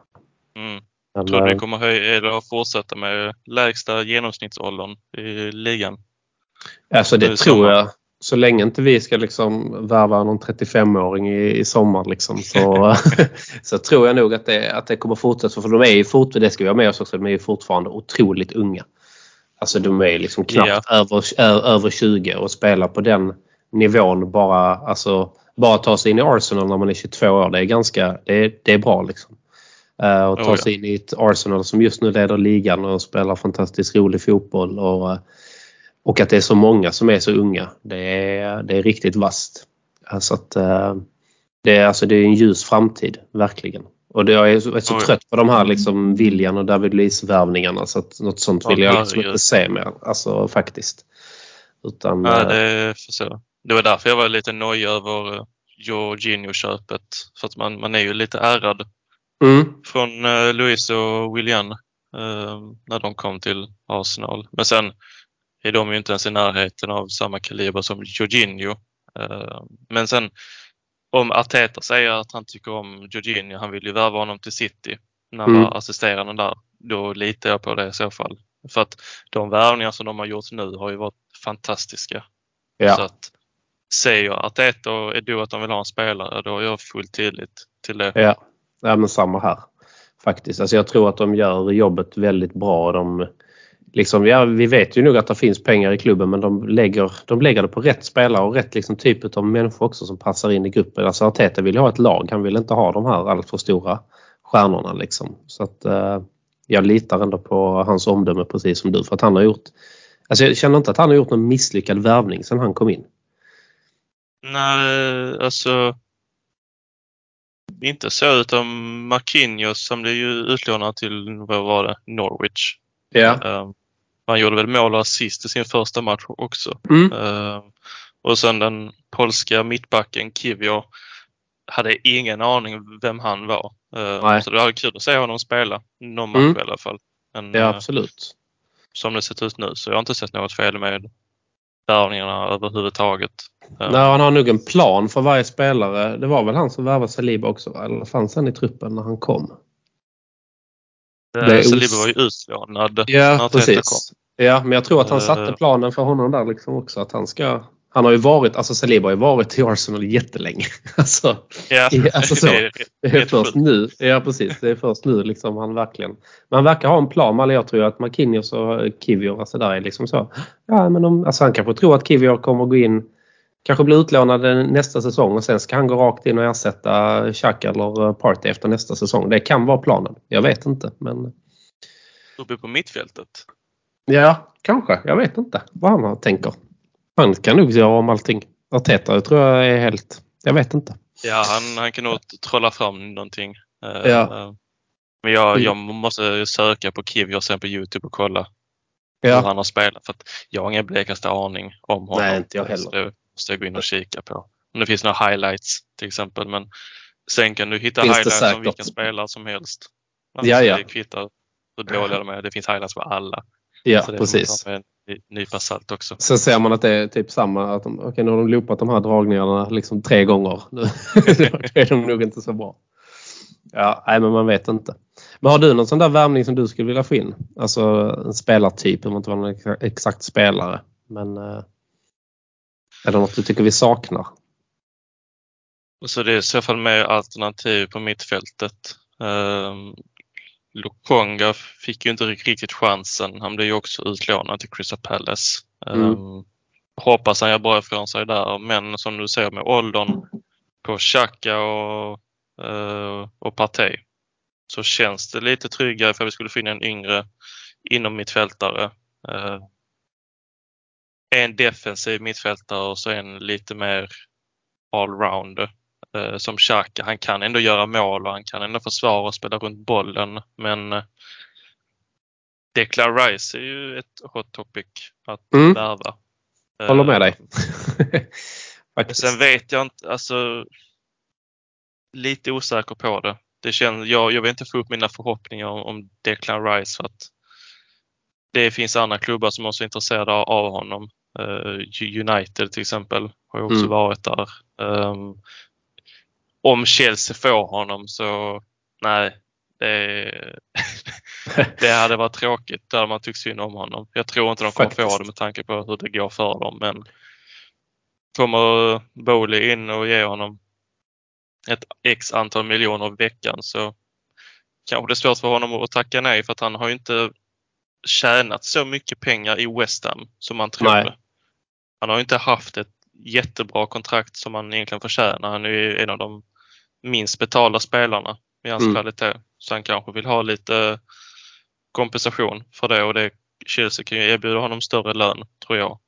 Mm. Men, tror du eh, vi kommer höja eller fortsätta med lägsta genomsnittsåldern i ligan? Alltså det tror jag. Så länge inte vi ska liksom värva någon 35-åring i, i sommar liksom, så, så tror jag nog att det, att det kommer fortsätta. För de är ju fort, det ska vi ha med oss också, de är ju fortfarande otroligt unga. Alltså de är liksom knappt över, ö, över 20 och spelar på den nivån bara, alltså, bara ta sig in i Arsenal när man är 22 år. Det är ganska, det är, det är bra liksom. Eh, och ta Oh, ja. sig in i ett Arsenal som just nu leder ligan och spelar fantastiskt rolig fotboll. Och, eh, och att det är så många som är så unga. Det är, det är riktigt vasst. Alltså att, eh, det, är, alltså det är en ljus framtid, verkligen. Och det, jag är så, jag är så trött på de här liksom William och David Luiz-värvningarna så att något sånt vill Ja, jag liksom inte se mer. Alltså faktiskt. Utan, Nej, eh, det förstår. Det var därför jag var lite nojig över eh, Jorginho-köpet. För att man, man är ju lite ärrad mm, från Luis och William när de kom till Arsenal. Men sen är de ju inte ens i närheten av samma kaliber som Jorginho. Eh, men sen om Arteta säger att han tycker om Jorginho, han vill ju värva honom till City när han Mm. var assisterande där. Då litar jag på det i så fall. För att de värvningar som de har gjort nu har ju varit fantastiska. Så ja. att säger Arteta och Edu att de vill ha en spelare, då är jag fullt tydligt till det. Ja, ja men samma här. Faktiskt. Alltså jag tror att de gör jobbet väldigt bra. De, liksom, ja, vi vet ju nog att det finns pengar i klubben men de lägger, de lägger det på rätt spelare och rätt liksom, typ av människor också som passar in i gruppen. Alltså Arteta vill ha ett lag. Han vill inte ha de här allt för stora stjärnorna. Liksom. Så att, eh, jag litar ändå på hans omdöme precis som du. För att han har gjort Alltså jag känner inte att han har gjort någon misslyckad värvning sedan han kom in. Nej, alltså inte så utan Marquinhos som blev ju utlånad till, vad var det, Norwich. Ja. Eh, han gjorde väl mål och assist i sin första match också. Mm. Eh, och sen den polska mittbacken Kivior hade ingen aning vem han var. Nej. så det var kul att se honom spela någon match Mm. i alla fall. Men, Ja eh, absolut. som det sett ut nu så jag har inte sett något fel med värvningarna överhuvudtaget. Eh, Nej, han har nog en plan för varje spelare. Det var väl han som värvade Saliba också? Eller fanns han i truppen när han kom? Det eh, os- Saliba var ju utlånad när Ja, Arteta precis. Ja, men jag tror att han Eh. satte planen för honom där liksom också. Att han ska... Han har ju varit, alltså Saliba har ju varit i Arsenal jättelänge. Alltså, Ja, alltså så. det är det är först nu. Ja, precis. Det är först nu liksom han verkligen... Men han verkar ha en plan. Eller jag tror att Marquinhos och Kivior, alltså där är liksom så. Ja, men om, alltså han kanske tror att Kivior kommer gå in Kanske bli utlånad nästa säsong och sen ska han gå rakt in och ersätta Xhaka eller Partey efter nästa säsong. Det kan vara planen. Jag vet inte. Men Uppe på mittfältet. ja, kanske. Jag vet inte vad han tänker. Han kan nog göra om allting. Arteta tror jag är helt... Jag vet inte. Ja, han, han kan nog trolla fram någonting. Eh, Ja. eh, Men jag, Mm. jag måste söka på Kivior sen på Youtube och kolla hur Ja, han har spelat. För jag har ingen blekaste aning om honom. Nej, inte jag heller. Måste jag gå in och kika på. Om det finns några highlights till exempel. Men sen kan du hitta Finns highlights om vilken spelare som helst. Alltså, Ja, ja. Det kvittar hur dåliga de är. Det finns highlights på alla. ja så det man precis. med en ny- nypa salt också. Sen ser man att det är typ samma. Att de, okej, nu har de loopat de här dragningarna liksom tre gånger. Nu är de nog inte så bra. Ja, nej men man vet inte. Men har du någon sån där värvning som du skulle vilja få in? Alltså en spelartyp, det behöver inte vara någon exa- exakt spelare. Men eh, det något du tycker vi saknar? Så det är i så fall mer alternativ på mittfältet. Um, Lokonga fick ju inte riktigt chansen. Han blev ju också utlånad till Crystal Palace. Mm. Um, hoppas han gör bra ifrån sig där. Men som du säger med åldern på Xhaka och, uh, och Partey så känns det lite tryggare för vi skulle in en yngre inom mittfältare. Uh, en defensiv mittfältare och så en lite mer allrounder eh, som Xhaka. Han kan ändå göra mål och han kan ändå försvara och spela runt bollen. Men eh, Declan Rice är ju ett hot topic att Mm. värva. Håller med Eh, dig. Sen vet jag inte, alltså lite osäker på det. det känns, jag, jag vill inte få upp mina förhoppningar om, om Declan Rice för att det finns andra klubbar som också är intresserade av honom. Eh, United till exempel har ju också Mm. varit där. Um, om Chelsea får honom så nej, det, det hade varit tråkigt. Där man tyckt synd om honom. Jag tror inte de kommer få Faktiskt. det med tanke på hur det går för dem. Men kommer Bowley in och ger honom ett x antal miljoner i veckan så kanske det är svårt för honom att tacka nej för att han har ju inte tjänat så mycket pengar i West Ham som man trodde. Nej. Han har inte haft ett jättebra kontrakt som han egentligen förtjänar. Han är ju en av de minst betalda spelarna i hans Mm. kvalitet. Så han kanske vill ha lite kompensation för det och det Chelsea kan ju erbjuda honom större lön, tror jag.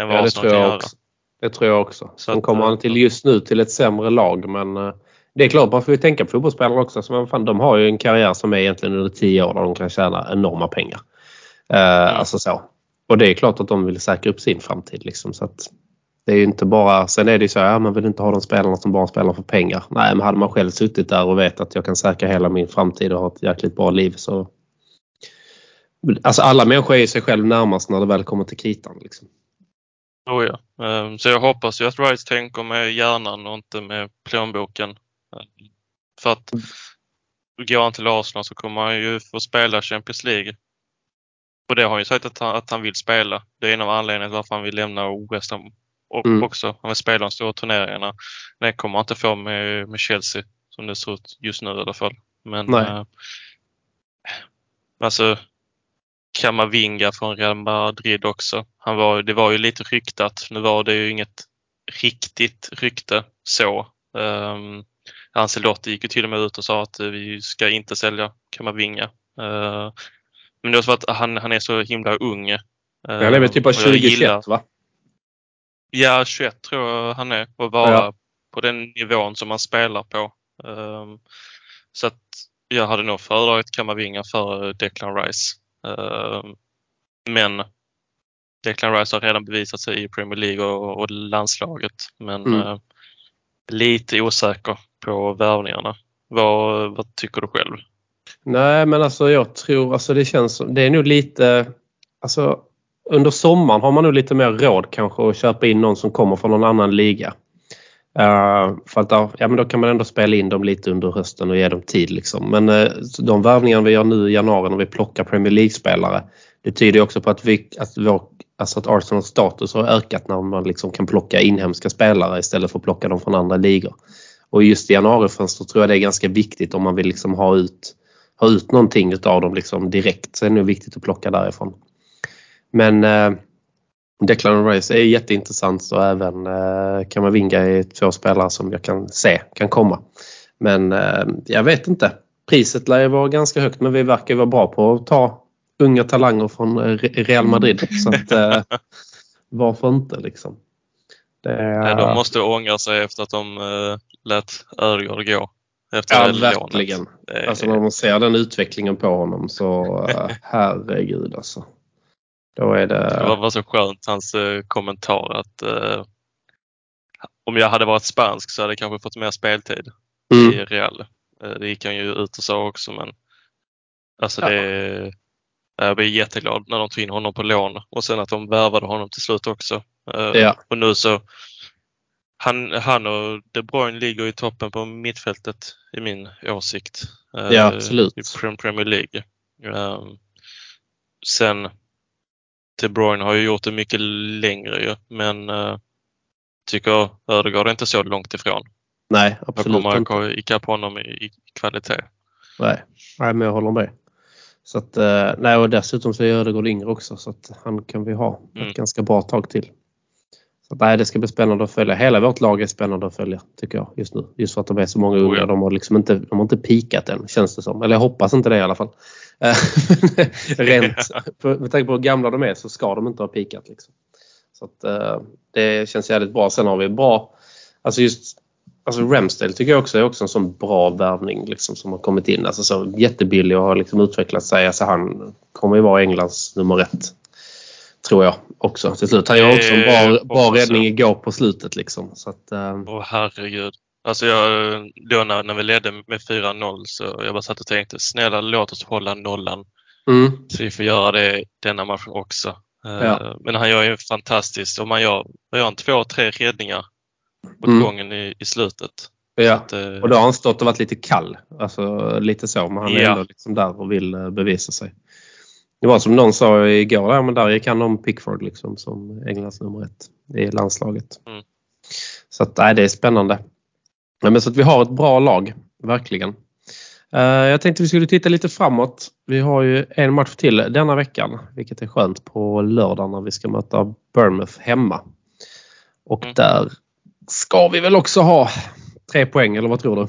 Än vad Ja, det Arsenal tror jag också. Det tror jag också. Så att, kommer eh, han till just nu till ett sämre lag men eh, det är klart man får ju tänka på fotbollsspelare också. Så, fan, de har ju en karriär som är egentligen under 10 år där de kan tjäna enorma pengar. Eh, Alltså så. Och det är klart att de vill säkra upp sin framtid liksom. Så att det är ju inte bara, sen är det ju så, ja man vill inte ha de spelarna som bara spelar för pengar. Nej men hade man själv suttit där och vet att jag kan säkra hela min framtid och ha ett jäkligt bra liv så Alltså alla människor är ju sig själv närmast när det väl kommer till kritan. Liksom. Oh ja. Ehm, Så jag hoppas ju att Rice tänker med hjärnan och inte med plånboken. Ehm, För att går han till Arsenal så kommer han ju få spela Champions League. Och det har han ju sagt att han, att han vill spela. Det är en av anledningarna till varför han vill lämna West Ham och Mm. också. Han vill spela de stora turneringarna. Det kommer han inte få med, med Chelsea som det ser ut just nu i alla fall. Men Nej. eh, alltså Kamavinga från Real Madrid också. Han var, det var ju lite ryktat. Nu var det ju inget riktigt rykte så. Um, Ancelotti gick ju till och med ut och sa att eh, vi ska inte sälja Kamavinga. Uh, men det är också för att han, han är så himla ung. Uh, Han är väl typ av och jag 2021 gillar- va? Ja, 21 tror jag han är och vara Ja. på den nivån som han spelar på. Ehm, så att jag hade nog föredragit Kamavinga för Declan Rice. Ehm, men Declan Rice har redan bevisat sig i Premier League och, och landslaget. Men Mm. eh, lite osäker på värvningarna. Vad, vad tycker du själv? Nej men alltså jag tror, alltså det känns som, det är nog lite, alltså under sommaren har man nog lite mer råd kanske att köpa in någon som kommer från någon annan liga. Uh, för att ja, men då kan man ändå spela in dem lite under hösten och ge dem tid. Liksom. Men uh, de värvningar vi gör nu i januari när vi plockar Premier League-spelare det tyder ju också på att, vi, att, vår, alltså att Arsenals status har ökat när man liksom kan plocka inhemska spelare istället för att plocka dem från andra ligor. Och just i januarifönstret tror jag det är ganska viktigt om man vill liksom ha ut, ha ut någonting utav dem liksom direkt så är det nog viktigt att plocka därifrån. Men eh, Declan Rice är jätteintressant och även eh, Kamavinga är två spelare som jag kan se kan komma. Men eh, jag vet inte. Priset lär ju vara ganska högt men vi verkar vara bra på att ta unga talanger från eh, Real Madrid. Så att, eh, varför inte liksom. Det Nej, De måste ångra sig efter att de uh, lät Ödegaard gå. Efter ja, verkligen. Är- Alltså när man ser den utvecklingen på honom så eh, herregud alltså. Då är Det det... var så skönt hans eh, kommentar att eh, om jag hade varit spansk så hade jag kanske fått mer speltid Mm. i Real. Eh, det gick han ju ut och sa också men alltså Ja. det jag blev jätteglad när de tog in honom på lån och sen att de värvade honom till slut också. Eh, Ja. Och nu så han, han och De Bruyne ligger i toppen på mittfältet i min åsikt. eh, Ja, absolut. I Prem- Premier League. Um, sen De Bruyne har ju gjort det mycket längre ju, men uh, tycker Ödegaard är inte så långt ifrån. Nej, absolut kommer inte. jag ikapp honom i, i kvalitet. Nej. Nej, men jag håller med. Så att, eh, nej, och dessutom så är Ödegaard yngre också så att han kan vi ha Mm. ett ganska bra tag till. Så att, nej, det ska bli spännande att följa. Hela vårt lag är spännande att följa tycker jag just nu. Just för att de är så många Oh, unga. De har liksom inte, de har inte pikat än känns det som. Eller jag hoppas inte det i alla fall. Eh, Rent, för, med tanke på hur gamla de är så ska de inte ha pikat. Liksom. Så att, eh, det känns jävligt bra. Sen har vi bra, alltså just Alltså Ramsdale tycker jag också är också en sån bra värvning liksom, som har kommit in. Alltså så jättebillig och har liksom utvecklat sig. Alltså han kommer ju vara Englands nummer ett. Tror jag också till slut. Han gör också en bra, bra räddning igår på slutet liksom. Så att, Åh herregud. Alltså jag, då när, när vi ledde med 4-0 så jag bara satt och tänkte snälla låt oss hålla nollan mm, så vi får göra det denna matchen också. Eh, Ja. Men han gör ju fantastiskt. Om man gör, gör han, två, tre räddningar åt Mm. gången i, i slutet. Ja. Att, eh, Och då har han stått och varit lite kall. Alltså lite så. Men han är Ja. ändå liksom där och vill bevisa sig. Det var som någon sa igår, ja, men där gick han om Pickford liksom som Englands nummer ett i landslaget. Mm. Så att, nej, det är spännande. Ja, men så att vi har ett bra lag, verkligen. Eh, jag tänkte vi skulle titta lite framåt. Vi har ju en match till denna veckan, vilket är skönt på lördag när vi ska möta Bournemouth hemma. Och Mm. där ska vi väl också ha tre poäng, eller vad tror du?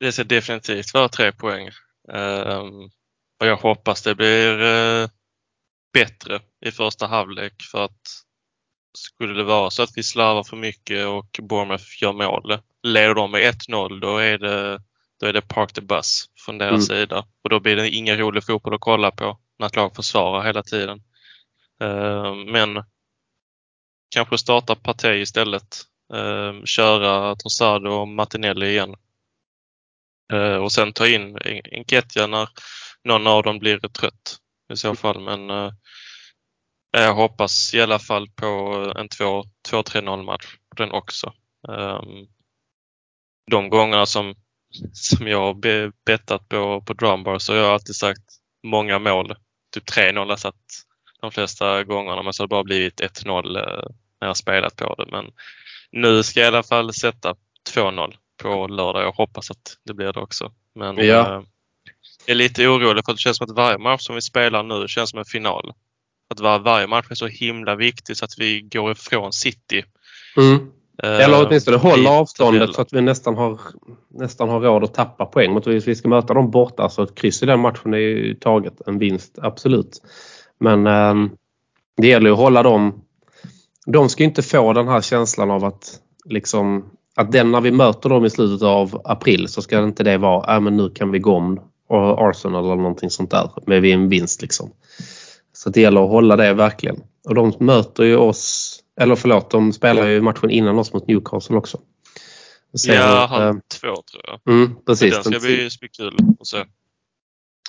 Det ska definitivt vara tre poäng. Ehm, och jag hoppas det blir eh, bättre i första halvlek för att skulle det vara så att vi slarvar för mycket och Bournemouth gör mål, leder de med 1-0 då är det, då är det park the bus från deras Mm. sida. Och då blir det ingen rolig fotboll att kolla på när ett lag försvarar hela tiden. Ehm, men kanske starta Partey istället. Ehm, köra Trossard och Martinelli igen. Eh, och sen ta in En- Enketia när någon av dem blir trött i så fall. Men eh, jag hoppas i alla fall på en 2 2-3-0 match den också. Ehm, de gångerna som, som jag har be- bettat på, på drumbar så har jag alltid sagt många mål. Typ 3-0 har jag satt de flesta gångerna men så har det bara blivit 1-0 eh, när jag spelat på det. Men nu ska jag i alla fall sätta 2-0 på lördag. Jag hoppas att det blir det också. Men Ja. Jag är lite orolig för att det känns som att varje match som vi spelar nu känns som en final. Att var, varje match är så himla viktig så att vi går ifrån City. Eh, Eller åtminstone i håller avståndet så att vi nästan har, nästan har råd att tappa poäng. Mot vi ska möta dem borta så ett kryss i den matchen är ju taget. En vinst, absolut. Men ehm, det gäller ju att hålla dem. De ska ju inte få den här känslan av att liksom att den när vi möter dem i slutet av april så ska inte det vara, äh, men nu kan vi gå om Arsenal eller någonting sånt där med en vinst liksom. Så det gäller att hålla det verkligen. Och de möter ju oss, eller förlåt, de spelar ju matchen innan oss mot Newcastle också. Så, Ja, eh, han två tror jag. mm, precis. den ska bli kul att se.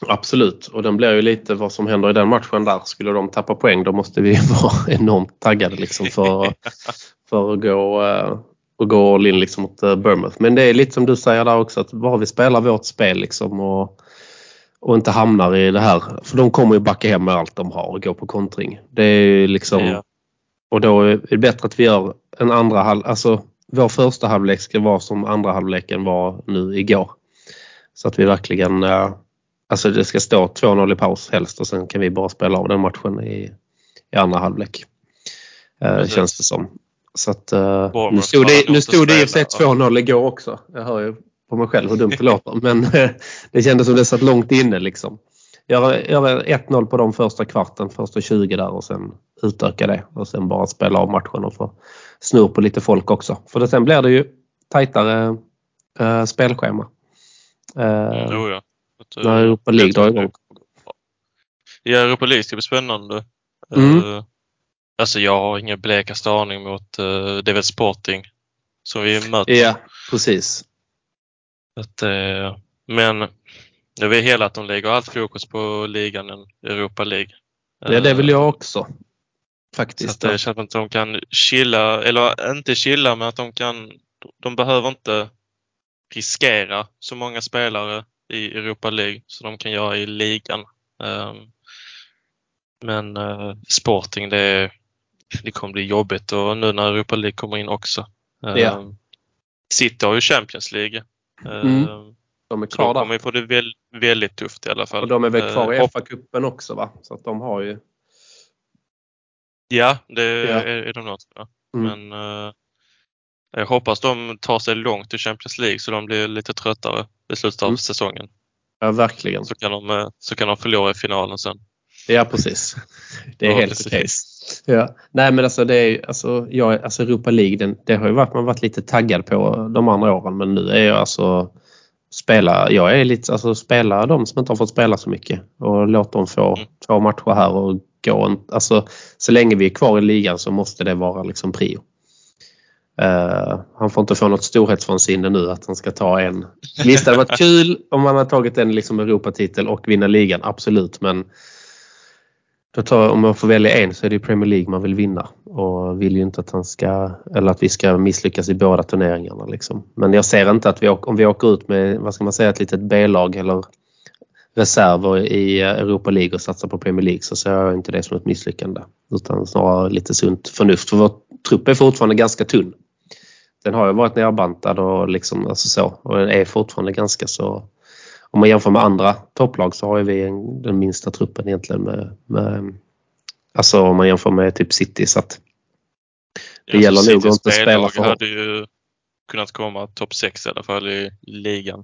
Absolut, och den blir ju lite vad som händer i den matchen där. Skulle de tappa poäng då måste vi vara enormt taggade liksom för, för att gå, eh, och gå all in liksom mot eh, Bournemouth. Men det är lite som du säger där också att bara vi spelar vårt spel liksom och, och inte hamnar i det här. För de kommer ju backa hem med allt de har och gå på kontring. Det är liksom Ja. och då är det bättre att vi gör en andra halv, alltså vår första halvlek ska vara som andra halvleken var nu igår. Så att vi verkligen, eh, alltså det ska stå 2-0 i paus helst och sen kan vi bara spela av den matchen i, i andra halvlek. Eh, Precis. känns det som. Så att, eh, nu stod det, nog nu inte stod det i och för sig spelat. 2-0 igår också. Jag hör ju på mig själv hur dumt det låter. Men eh, det kändes som det satt långt inne liksom. Göra, göra 1-0 på de första kvarten, första 20 där och sen utöka det och sen bara spela av matchen och få snurr på lite folk också. För det, sen blir det ju tajtare eh, spelschema. Mm, jo, ja. Att, när Europa League drar igång. Ja, Europa League ska bli spännande. Mm. Eh, alltså jag har ingen blekaste aning mot uh, det är väl Sporting som vi möter. Ja, precis. Att, eh, men jag vill hela att de lägger allt fokus på ligan än Europa League. Ja, det vill Eh, jag också. Så Faktiskt. att det känns som att de kan chilla, eller inte chilla, men att de kan, de behöver inte riskera så många spelare i Europa League som de kan göra i ligan. Ehm, Men eh, Sporting, det, det kommer bli jobbigt och nu när Europa League kommer in också. Ehm, Ja. City har ju Champions League. Ehm, Mm. de är kvar de där. kommer ju få det väl, väldigt tufft i alla fall. Och de är väl kvar i Eh, FA-cupen också va? Så att de har ju... Ja, det Ja. Är, är de nog. Mm. Men eh, jag hoppas de tar sig långt i Champions League så de blir lite tröttare i slutet av Mm. säsongen. Ja, verkligen. Så kan, de, eh, så kan de förlora i finalen sen. Ja, precis. Det är Ja, helt precis. okej. Ja. Nej men alltså det är alltså, jag, alltså Europa League den, det har ju varit, man varit lite taggad på de andra åren men nu är jag alltså spela, jag är lite, alltså spela de som inte har fått spela så mycket och låt dem få Mm. två matcher här och gå en, alltså så länge vi är kvar i ligan så måste det vara liksom prio. Eh, han får inte få något storhetsvansinne nu att han ska ta en. Visst det hade varit kul om man hade tagit en liksom Europatitel och vinna ligan, absolut men tar, om man får välja en så är det Premier League man vill vinna och vill ju inte att han ska eller att vi ska misslyckas i båda turneringarna. Liksom. Men jag ser inte att vi, om vi åker ut med vad ska man säga, ett litet B-lag eller reserver i Europa League och satsar på Premier League så ser jag inte det som ett misslyckande. Utan snarare lite sunt förnuft. För vår trupp är fortfarande ganska tunn. Den har ju varit nerbantad och liksom alltså så. Och den är fortfarande ganska så om man jämför med andra topplag så har vi en, den minsta truppen egentligen med, med alltså om man jämför med typ City så att det ja, gäller nog att inte spela för hade ju kunnat komma topp 6 i alla fall i ligan.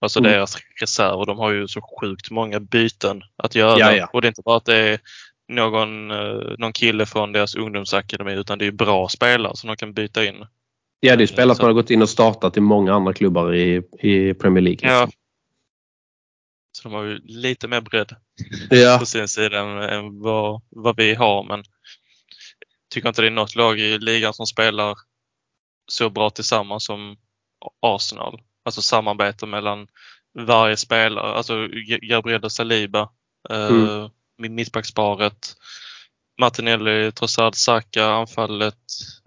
Alltså mm. deras reserver, de har ju så sjukt många byten att göra. Ja, ja. Och det är inte bara att det är någon, eh, någon kille från deras ungdomsakademi utan det är bra spelare som de kan byta in. Ja, det är spelare som har gått in och startat i många andra klubbar i, i Premier League. Ja, så de har ju lite mer bredd ja. på sin sida än, än vad, vad vi har. Men tycker inte det är något lag i ligan som spelar så bra tillsammans som Arsenal. Alltså samarbete mellan varje spelare, alltså Gabriel och Saliba, eh, mm. uh, mittbacksparet, Martinelli, Trossard, Saka, anfallet,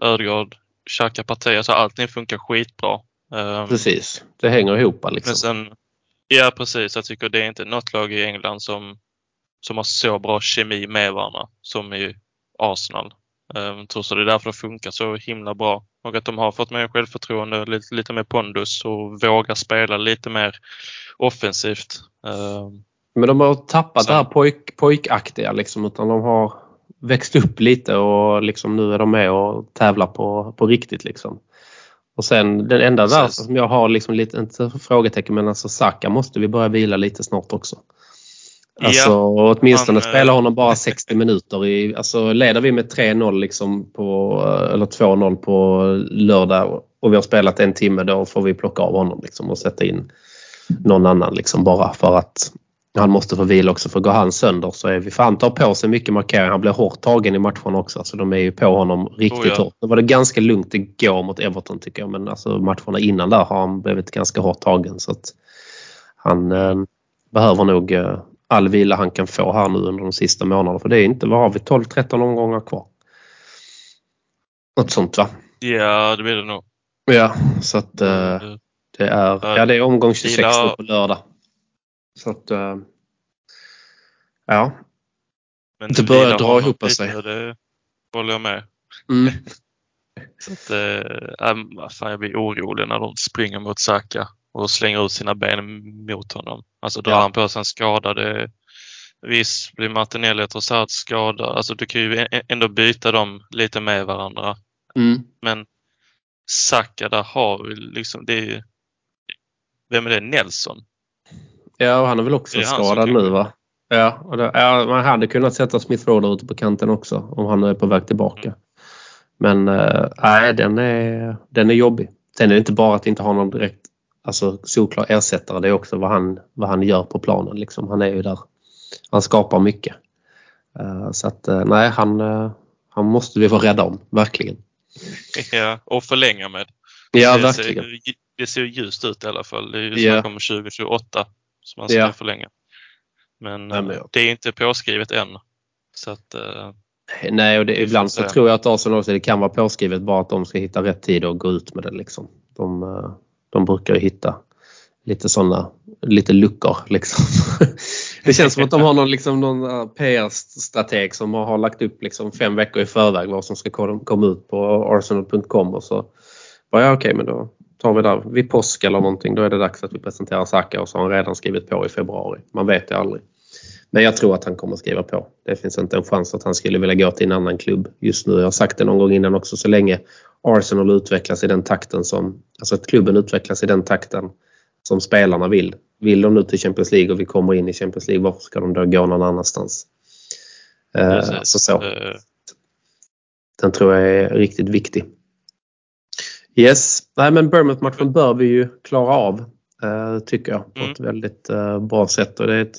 Ödegaard, Xhaka, Partey. Alltså allting funkar skitbra. Um, Precis, det hänger ihop liksom. Men sen Ja precis, jag tycker det är inte något lag i England som, som har så bra kemi med varandra som i Arsenal. Jag ehm, tror så det är därför det funkar så himla bra. Och att de har fått mer självförtroende, lite, lite mer pondus och vågar spela lite mer offensivt. Ehm, Men de har tappat så. det här pojk, pojkaktiga liksom utan de har växt upp lite och liksom nu är de med och tävlar på, på riktigt liksom. Och sen den enda där som jag har liksom lite, inte frågetecken men alltså Saka måste vi börja vila lite snart också. Alltså ja, åtminstone man, spela honom bara 60 minuter. I, alltså leder vi med 3-0 liksom på, eller 2-0 på lördag och vi har spelat en timme då får vi plocka av honom liksom och sätta in någon annan liksom bara för att han måste få vila också för går han sönder så är vi, för han tar på sig mycket markering. Han blir hårt tagen i matchen också så de är ju på honom riktigt oh ja. hårt. Nu var det ganska lugnt igår mot Everton tycker jag men alltså matcherna innan där har han blivit ganska hårt tagen så att han eh, behöver nog eh, all vila han kan få här nu under de sista månaderna för det är inte, vad har vi, 12-13 omgångar kvar? Något sånt va? Ja det blir det nog. Ja så att eh, det är, ja det är omgång 26 på lördag. Så att, äh, ja. Men det börjar dra ihop sig. Det håller jag med. Mm. Så att, äh, fan, jag blir orolig när de springer mot Saka och slänger ut sina ben mot honom. Alltså drar ja. han på sig en skada, det, visst blir Martinelli trots allt skadad. Alltså du kan ju ändå byta dem lite med varandra. Mm. Men Saka där har vi liksom, det är, vem är det? Nelson? Ja, och han är väl också är skadad nu va? Ja, och det, ja, man hade kunnat sätta Smith Rowe ute på kanten också om han är på väg tillbaka. Mm. Men äh, nej, den är, den är jobbig. Sen är det inte bara att inte ha någon direkt alltså, solklar ersättare. Det är också vad han, vad han gör på planen. Liksom. Han är ju där. Han skapar mycket. Uh, så att uh, nej, han, uh, han måste vi vara rädda om. Verkligen. Ja, och förlänga med. Ja, det verkligen. Ser, det ser ljust ut i alla fall. Det är ju snack om 2028 som man ska ja. förlänga. Men, Nej, men ja. det är inte påskrivet än. Så att, uh, Nej, och det, ibland så tror jag att Arsenal också det kan vara påskrivet bara att de ska hitta rätt tid och gå ut med det. Liksom. De, eh, de brukar ju hitta lite sådana, lite luckor liksom. Det känns som att de har någon, liksom, någon eh, PR-strateg som har lagt upp liksom fem veckor i förväg vad som ska komma ut på arsenal.com och så bara ja, okej okay, men då tar vi där vid påsk eller någonting. Då är det dags att vi presenterar Saka och så har han redan skrivit på i februari. Man vet det aldrig. Men jag tror att han kommer skriva på. Det finns inte en chans att han skulle vilja gå till en annan klubb just nu. Jag har sagt det någon gång innan också. Så länge Arsenal utvecklas i den takten som, alltså att klubben utvecklas i den takten som spelarna vill. Vill de nu till Champions League och vi kommer in i Champions League, varför ska de då gå någon annanstans? Eh, alltså så. Eh. Den tror jag är riktigt viktig. Yes, nej men Bournemouth-matchen bör vi ju klara av eh, tycker jag på mm. ett väldigt eh, bra sätt. Och det är ett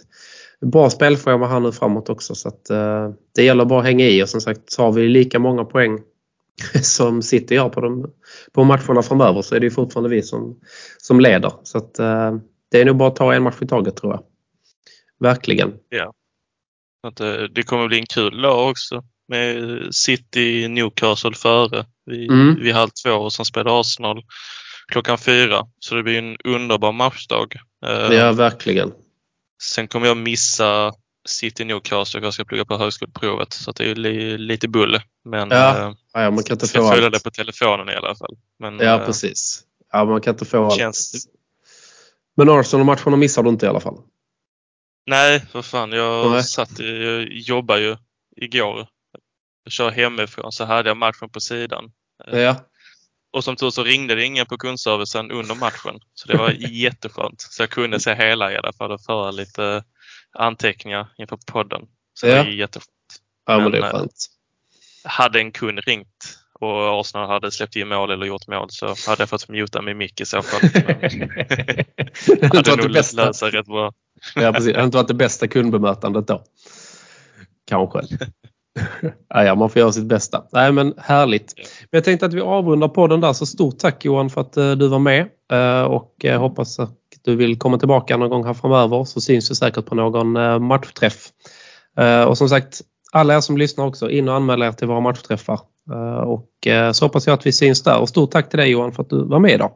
bra spelschema här nu framåt också så att eh, det gäller bara att hänga i och som sagt har vi lika många poäng som City har på, de, på matcherna framöver så är det fortfarande vi som, som leder. Så att, det är nog bara att ta en match i taget tror jag. Verkligen. Ja. Det, kommer bli en kul lag också med City Newcastle före vid, Mm. vid halv två och sen spelar Arsenal klockan fyra. Så det blir en underbar matchdag. Eh, Ja, verkligen. Sen kommer jag missa City Newcastle och jag ska plugga på högskoleprovet så det är li, lite bulle. Men Ja, eh, Ja, man kan inte jag få följa allt. det på telefonen i alla fall. Men, Ja, eh, precis. Ja, man kan inte få allt. Känns- Men Arsenal-matcherna missar du inte i alla fall. Nej, för fan. Jag Nej. satt jag jobbade ju igår. Kör hemifrån så hade jag matchen på sidan. Ja, Och som tur så ringde det ingen på kundservicen under matchen. Så det var jätteskönt. Så jag kunde se hela i alla fall och föra lite anteckningar inför podden. Så det Ja. var jätteskönt. ja men Men, det är eh, skönt. Hade en kund ringt och Arsenal hade släppt in mål eller gjort mål så hade jag fått muta min mick i så fall. Det hade det nog löst sig rätt bra. Ja, precis. Det hade inte varit det bästa kundbemötandet då. Kanske. Ja, ja, man får göra sitt bästa. Nej, men härligt. Men jag tänkte att vi avrundar podden där. Så stort tack Johan för att eh, du var med. Eh, och eh, hoppas att du vill komma tillbaka någon gång här framöver. Så syns vi säkert på någon matchträff. Och som sagt, alla er som lyssnar också, in och anmäl er till våra matchträffar. Och så hoppas jag att vi syns där. Och stort tack till dig Johan för att du var med idag.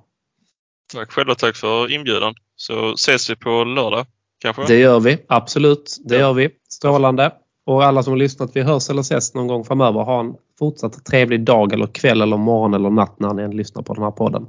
Tack själv och tack för inbjudan. Så ses vi på lördag kanske? Det gör vi, absolut. Det Ja. gör vi. Strålande. Och alla som har lyssnat, vi hörs eller ses någon gång framöver. Ha en fortsatt trevlig dag eller kväll eller morgon eller natt när ni än lyssnar på den här podden.